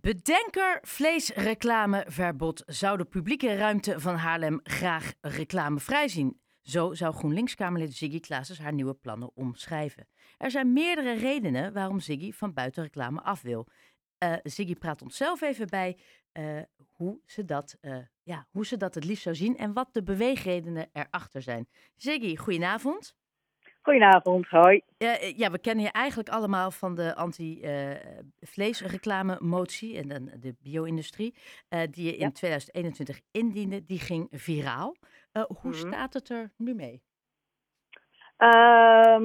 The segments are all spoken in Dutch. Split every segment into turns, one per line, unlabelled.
Bedenker vleesreclameverbod zou de publieke ruimte van Haarlem graag reclamevrij zien. Zo zou GroenLinks-Kamerlid Ziggy Klaassen haar nieuwe plannen omschrijven. Er zijn meerdere redenen waarom Ziggy van buitenreclame af wil. Uh, Ziggy praat ons zelf even bij uh, hoe, ze dat, uh, ja, hoe ze dat het liefst zou zien en wat de beweegredenen erachter zijn. Ziggy, goedenavond.
Goedenavond, hoi.
Ja, ja, we kennen je eigenlijk allemaal van de anti-vleesreclame-motie en de, de bio-industrie, uh, die je in 2021 indiende. Die ging viraal. Uh, hoe mm. staat het er nu mee?
Uh,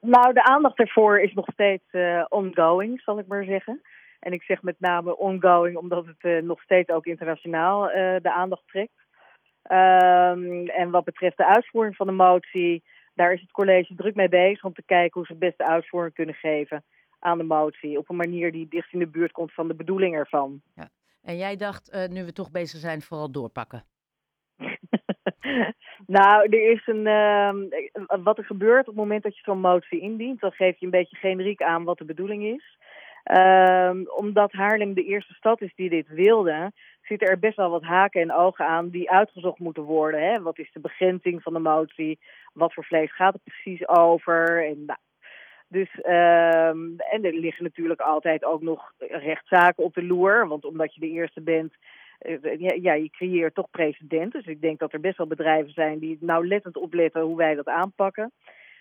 nou, de aandacht ervoor is nog steeds ongoing, zal ik maar zeggen. En ik zeg met name ongoing omdat het nog steeds ook internationaal de aandacht trekt. Ehm, en wat betreft de uitvoering van de motie daar is het college druk mee bezig om te kijken hoe ze het beste uitvoering kunnen geven aan de motie. Op een manier die dicht in de buurt komt van de bedoeling ervan. Ja.
En jij dacht, uh, nu we toch bezig zijn, vooral doorpakken.
nou, er is een. Uh, wat er gebeurt op het moment dat je zo'n motie indient, dan geef je een beetje generiek aan wat de bedoeling is. Uh, omdat Haarlem de eerste stad is die dit wilde, zitten er best wel wat haken en ogen aan die uitgezocht moeten worden. Hè? Wat is de begrenzing van de motie? Wat voor vlees gaat het precies over? En, nou, dus, uh, en er liggen natuurlijk altijd ook nog rechtszaken op de loer. Want omdat je de eerste bent, uh, ja, je creëert toch precedent. Dus ik denk dat er best wel bedrijven zijn die nauwlettend opletten hoe wij dat aanpakken.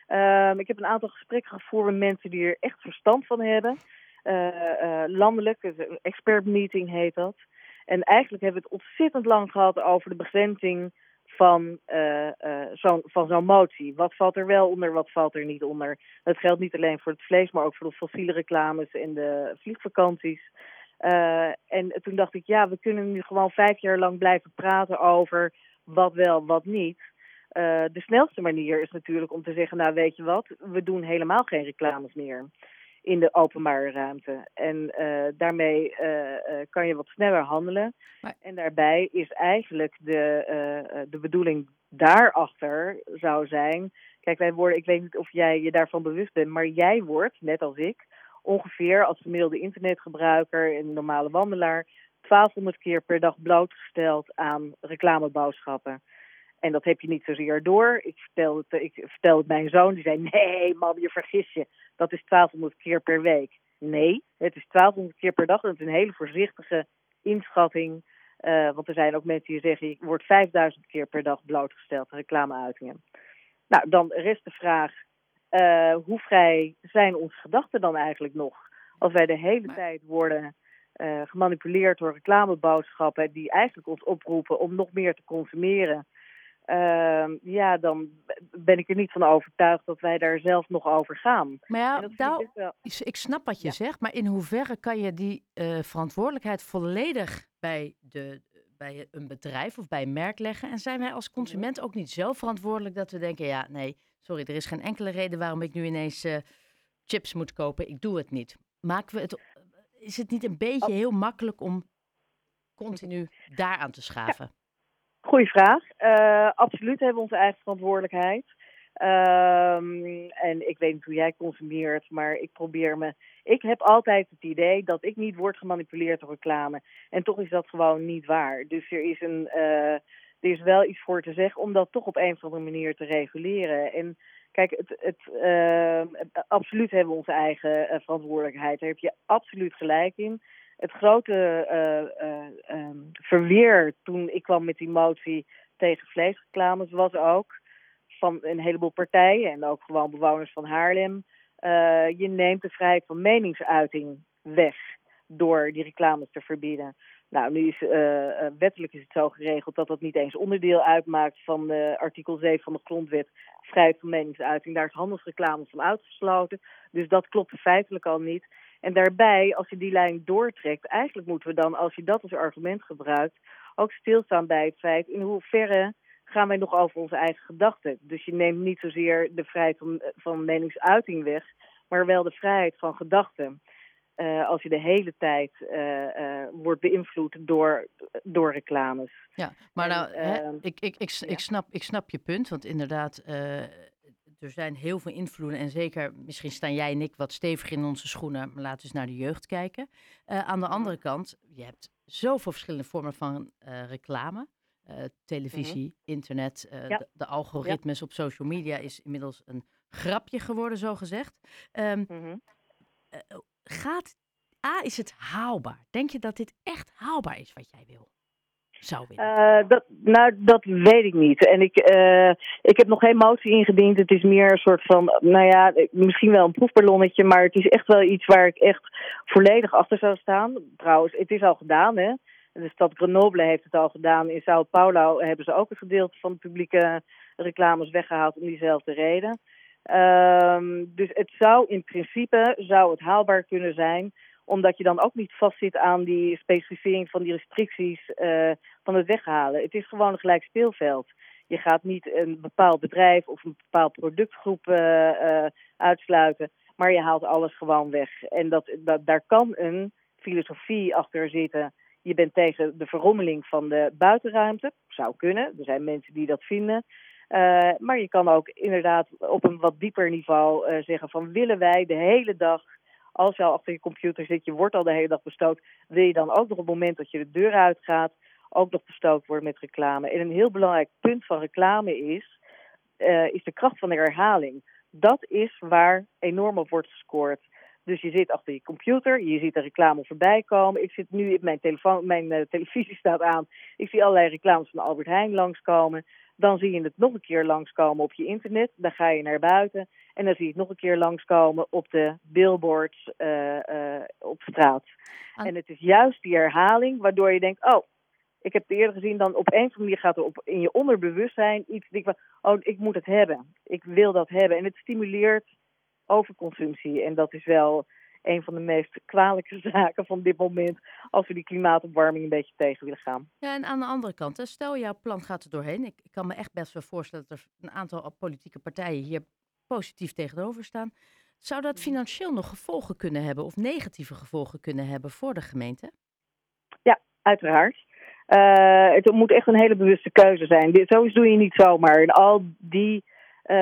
Uh, ik heb een aantal gesprekken gevoerd met mensen die er echt verstand van hebben. Uh, landelijk, een expert meeting heet dat. En eigenlijk hebben we het ontzettend lang gehad over de begrenzing van, uh, uh, zo'n motie. Wat valt er wel onder, wat valt er niet onder? Dat geldt niet alleen voor het vlees, maar ook voor de fossiele reclames en de vliegvakanties. En toen dacht ik, ja, we kunnen nu gewoon vijf jaar lang blijven praten over wat wel, wat niet. de snelste manier is natuurlijk om te zeggen, nou weet je wat, we doen helemaal geen reclames meer in de openbare ruimte. En uh, daarmee uh, uh, kan je wat sneller handelen. Maar... En daarbij is eigenlijk de, de bedoeling daarachter zou zijn. Kijk, wij worden, ik weet niet of jij je daarvan bewust bent, maar jij wordt, net als ik, ongeveer als gemiddelde internetgebruiker en normale wandelaar 1200 keer per dag blootgesteld aan reclameboodschappen. En dat heb je niet zozeer door. Ik vertel het, ik vertel het mijn zoon, die zei: Nee, man, je vergis je. Dat is 1200 keer per week. Nee, het is 1200 keer per dag. Dat is een hele voorzichtige inschatting. Uh, want er zijn ook mensen die zeggen: Je wordt 5000 keer per dag blootgesteld aan reclameuitingen. Nou, dan rest de vraag: uh, hoe vrij zijn onze gedachten dan eigenlijk nog? Als wij de hele tijd worden uh, gemanipuleerd door reclameboodschappen die eigenlijk ons oproepen om nog meer te consumeren uh, ja, dan ben ik er niet van overtuigd dat wij daar zelf nog over gaan.
Maar ja, nou, ik snap wat je zegt, maar in hoeverre kan je die uh, verantwoordelijkheid volledig bij, de, bij een bedrijf of bij een merk leggen? En zijn wij als consument ook niet zo verantwoordelijk dat we denken, ja, nee, sorry, er is geen enkele reden waarom ik nu ineens uh, chips moet kopen, ik doe het niet. Maken we het, is het niet een beetje heel makkelijk om continu daaraan te schaven?
Goeie vraag. Uh, absoluut hebben we onze eigen verantwoordelijkheid. Um, en ik weet niet hoe jij consumeert, maar ik probeer me. Ik heb altijd het idee dat ik niet word gemanipuleerd door reclame. En toch is dat gewoon niet waar. Dus er is, een, uh, er is wel iets voor te zeggen om dat toch op een of andere manier te reguleren. En kijk, het, het, uh, absoluut hebben we onze eigen verantwoordelijkheid. Daar heb je absoluut gelijk in het grote uh, uh, um, verweer toen ik kwam met die motie tegen vleesreclames was ook van een heleboel partijen en ook gewoon bewoners van Haarlem. Uh, je neemt de vrijheid van meningsuiting weg door die reclames te verbieden. Nou, nu is wettelijk is het zo geregeld dat dat niet eens onderdeel uitmaakt van artikel 7 van de grondwet vrijheid van meningsuiting. Daar is handelsreclame van uitgesloten. Dus dat klopt feitelijk al niet. En daarbij, als je die lijn doortrekt, eigenlijk moeten we dan, als je dat als argument gebruikt, ook stilstaan bij het feit in hoeverre gaan wij nog over onze eigen gedachten. Dus je neemt niet zozeer de vrijheid van, van meningsuiting weg, maar wel de vrijheid van gedachten. Uh, als je de hele tijd uh, uh, wordt beïnvloed door, door reclames.
Ja, maar nou, hè, ik, ik, ik, ik, snap, ik snap je punt, want inderdaad, er zijn heel veel invloeden. En zeker, misschien staan jij en ik wat steviger in onze schoenen. Maar laten we eens naar de jeugd kijken. aan de andere kant, je hebt zoveel verschillende vormen van reclame. televisie, mhm. internet, de, algoritmes op social media is inmiddels een grapje geworden, zo gezegd. Um, gaat, A, is het haalbaar? Denk je dat dit echt haalbaar is wat jij wil? Zou?
Uh, dat, nou, dat weet ik niet. En ik, uh, ik heb nog geen motie ingediend. Het is meer een soort van, nou ja, misschien wel een proefballonnetje, maar het is echt wel iets waar ik echt volledig achter zou staan. Trouwens, het is al gedaan, hè. De stad Grenoble heeft het al gedaan. In Sao Paulo hebben ze ook een gedeelte van de publieke reclames weggehaald om diezelfde reden. Um, dus het zou in principe zou het haalbaar kunnen zijn, omdat je dan ook niet vastzit aan die specificering van die restricties uh, van het weghalen. Het is gewoon een gelijk speelveld. Je gaat niet een bepaald bedrijf of een bepaald productgroep uh, uh, uitsluiten, maar je haalt alles gewoon weg. En dat, dat, daar kan een filosofie achter zitten. Je bent tegen de verrommeling van de buitenruimte. Zou kunnen. Er zijn mensen die dat vinden. Maar je kan ook inderdaad op een wat dieper niveau zeggen van willen wij de hele dag, als je al achter je computer zit, je wordt al de hele dag bestookt, wil je dan ook nog op het moment dat je de deur uitgaat, ook nog bestookt worden met reclame. En een heel belangrijk punt van reclame is, uh, is de kracht van de herhaling. Dat is waar enorm op wordt gescoord. Dus je zit achter je computer, je ziet de reclame voorbij komen. Ik zit nu, mijn, telefoon, mijn televisie staat aan. Ik zie allerlei reclames van Albert Heijn langskomen. Dan zie je het nog een keer langskomen op je internet. Dan ga je naar buiten en dan zie je het nog een keer langskomen op de billboards uh, uh, op straat. En het is juist die herhaling waardoor je denkt, oh, ik heb het eerder gezien, dan op een of andere manier gaat er op, in je onderbewustzijn iets, denk van, oh, ik moet het hebben. Ik wil dat hebben. En het stimuleert overconsumptie. En dat is wel een van de meest kwalijke zaken van dit moment. Als we die klimaatopwarming een beetje tegen willen gaan.
Ja, en aan de andere kant, stel jouw plan gaat er doorheen. Ik, kan me echt best wel voorstellen dat er een aantal politieke partijen hier positief tegenover staan. Zou dat financieel nog gevolgen kunnen hebben of negatieve gevolgen kunnen hebben voor de gemeente?
Ja, uiteraard. Uh, het moet echt een hele bewuste keuze zijn. Dit, zoiets doe je niet zomaar. En al die, uh,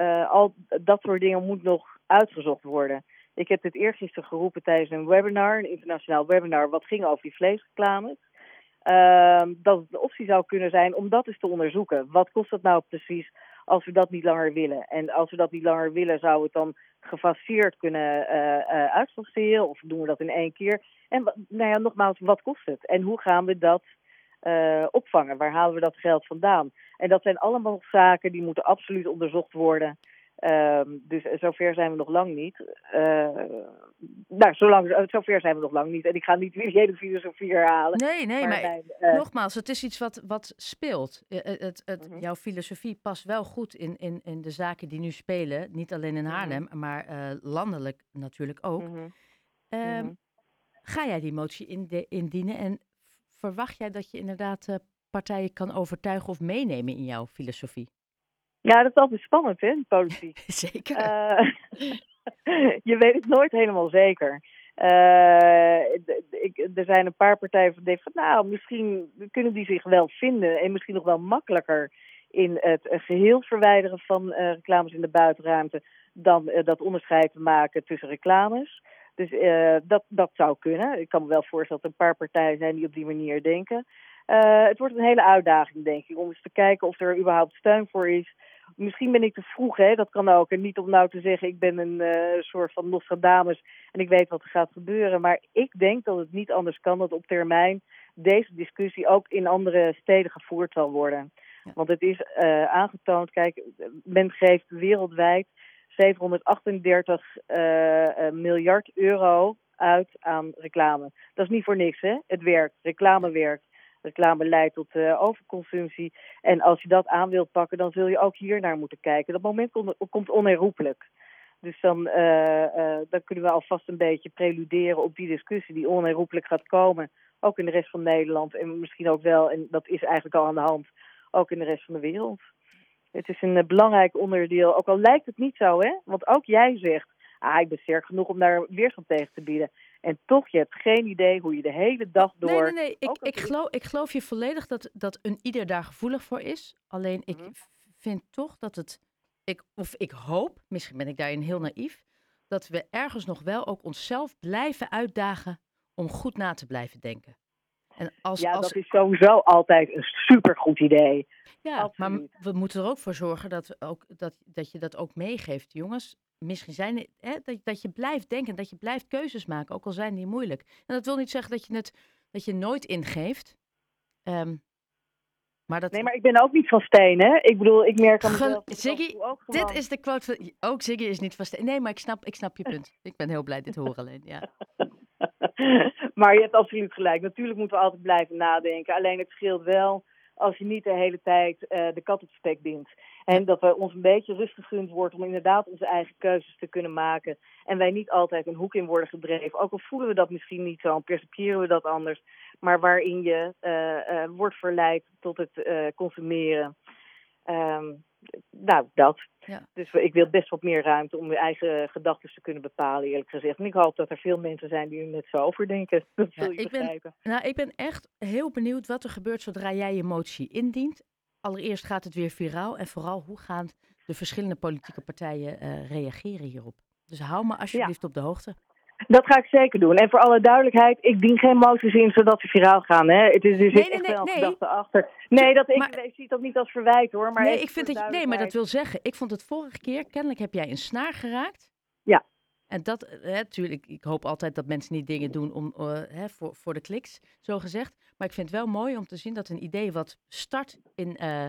uh, al dat soort dingen moet nog uitgezocht worden. Ik heb dit eergisteren geroepen tijdens een webinar, een internationaal webinar, wat ging over die vleesreclames. Uh, dat het een optie zou kunnen zijn om dat eens te onderzoeken. Wat kost dat nou precies als we dat niet langer willen? En als we dat niet langer willen, zou het dan gefaseerd kunnen uh, Of doen we dat in één keer? En nou ja, nogmaals, wat kost het? En hoe gaan we dat uh, opvangen? Waar halen we dat geld vandaan? En dat zijn allemaal zaken die moeten absoluut onderzocht worden. Um, dus zover zijn we nog lang niet. Uh, nou, zolang, zover zijn we nog lang niet. En ik ga niet weer hele filosofie herhalen.
Nee, nee, maar, maar uh, nogmaals, het is iets wat, wat speelt. Het, het, het, uh-huh. Jouw filosofie past wel goed in, in, in de zaken die nu spelen. Niet alleen in Haarlem, uh-huh. maar landelijk natuurlijk ook. -huh. Um, ga jij die motie in de, indienen en verwacht jij dat je inderdaad partijen kan overtuigen of meenemen in jouw filosofie?
Ja, dat is altijd spannend, hè, politiek.
zeker. Uh,
je weet het nooit helemaal zeker. Uh, ik, er zijn een paar partijen van denken van, nou, misschien kunnen die zich wel vinden en misschien nog wel makkelijker in het geheel verwijderen van uh, reclames in de buitenruimte dan dat onderscheid te maken tussen reclames. Dus dat, dat zou kunnen. Ik kan me wel voorstellen dat er een paar partijen zijn die op die manier denken. het wordt een hele uitdaging, denk ik, om eens te kijken of er überhaupt steun voor is Misschien ben ik te vroeg, hè? dat kan ook. En niet om nou te zeggen, ik ben een uh, soort van Nostradamus en ik weet wat er gaat gebeuren. Maar ik denk dat het niet anders kan dat op termijn deze discussie ook in andere steden gevoerd zal worden. Want het is uh, aangetoond, kijk, men geeft wereldwijd 738 uh, miljard euro uit aan reclame. Dat is niet voor niks, hè? Het werkt, reclame werkt reclame leidt tot uh, overconsumptie. En als je dat aan wilt pakken, dan zul je ook hier naar moeten kijken. Dat moment komt, komt onherroepelijk. Dus dan, uh, uh, dan kunnen we alvast een beetje preluderen op die discussie die onherroepelijk gaat komen. Ook in de rest van Nederland en misschien ook wel, en dat is eigenlijk al aan de hand, ook in de rest van de wereld. Het is een belangrijk onderdeel, ook al lijkt het niet zo, hè? Want ook jij zegt, ah, ik ben sterk genoeg om daar weerstand tegen te bieden. En toch, je hebt geen idee hoe je de hele dag door... Nee,
nee, nee. Ik, ik, geloof, ik geloof je volledig dat, dat een ieder daar gevoelig voor is. Alleen ik mhm. vind toch dat het ik, of ik hoop, misschien ben ik daarin heel naïef, dat we ergens nog wel ook onszelf blijven uitdagen om goed na te blijven denken.
En als, ja, dat is sowieso altijd een supergoed idee.
Ja, maar we moeten er ook voor zorgen dat, ook, dat, dat je dat ook meegeeft. Jongens, misschien zijn hè, dat, dat je blijft denken, dat je blijft keuzes maken, ook al zijn die moeilijk. En dat wil niet zeggen dat je het dat je nooit ingeeft. Um,
maar dat... Nee, maar ik ben ook niet van steen, hè? Ik bedoel, ik merk aan mezelf...
Ziggy, dit is de quote van... Ook Ziggy is niet van steen. Nee, maar ik snap, ik snap je punt. ik ben heel blij dit horen alleen, ja.
maar je hebt absoluut gelijk. Natuurlijk moeten we altijd blijven nadenken. Alleen het scheelt wel als je niet de hele tijd uh, de kat op spek bindt. En dat we ons een beetje rust gegund wordt om inderdaad onze eigen keuzes te kunnen maken. En wij niet altijd een hoek in worden gedreven. Ook al voelen we dat misschien niet zo en percepiëren we dat anders. Maar waarin je uh, uh, wordt verleid tot het consumeren. Um, nou, dat. Ja. Dus ik wil best wat meer ruimte om je eigen gedachten te kunnen bepalen, eerlijk gezegd. En ik hoop dat er veel mensen zijn die er net zo over denken. Dat ja, ik
ben, nou, ik ben echt heel benieuwd wat er gebeurt zodra jij je motie indient. Allereerst gaat het weer viraal en vooral hoe gaan de verschillende politieke partijen uh, reageren hierop. Dus hou me alsjeblieft op de hoogte.
Dat ga ik zeker doen. En voor alle duidelijkheid, ik dien geen moties in zodat ze viraal gaan. Hè? Het is dus nee, echt wel een gedachte achter. Nee, dat, ik, maar, zie dat niet als verwijt hoor. Maar
nee, ik vind dat, nee, maar dat wil zeggen, ik vond het vorige keer, kennelijk heb jij een snaar geraakt.
Ja.
En dat, natuurlijk, ik hoop altijd dat mensen niet dingen doen om, uh, hè, voor, voor de kliks, zo gezegd. Maar ik vind het wel mooi om te zien dat een idee wat start in, uh,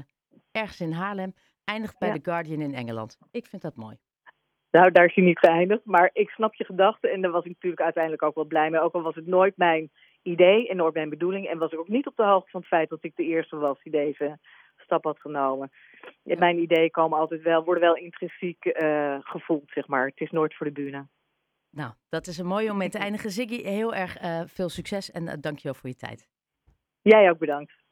ergens in Haarlem, eindigt bij The Guardian in Engeland. Ik vind dat mooi.
Nou, daar is hij niet geëindigd. Maar ik snap je gedachten en daar was ik natuurlijk uiteindelijk ook wel blij mee. Ook al was het nooit mijn idee en nooit mijn bedoeling. En was ik ook niet op de hoogte van het feit dat ik de eerste was die deze stap had genomen. Ja. Mijn ideeën komen altijd wel, worden wel intrinsiek uh, gevoeld, zeg maar. Het is nooit voor de bühne.
Nou, dat is een mooie om mee te eindigen. Ziggy, heel erg uh, veel succes en uh, dank je wel voor je tijd.
Jij ook bedankt.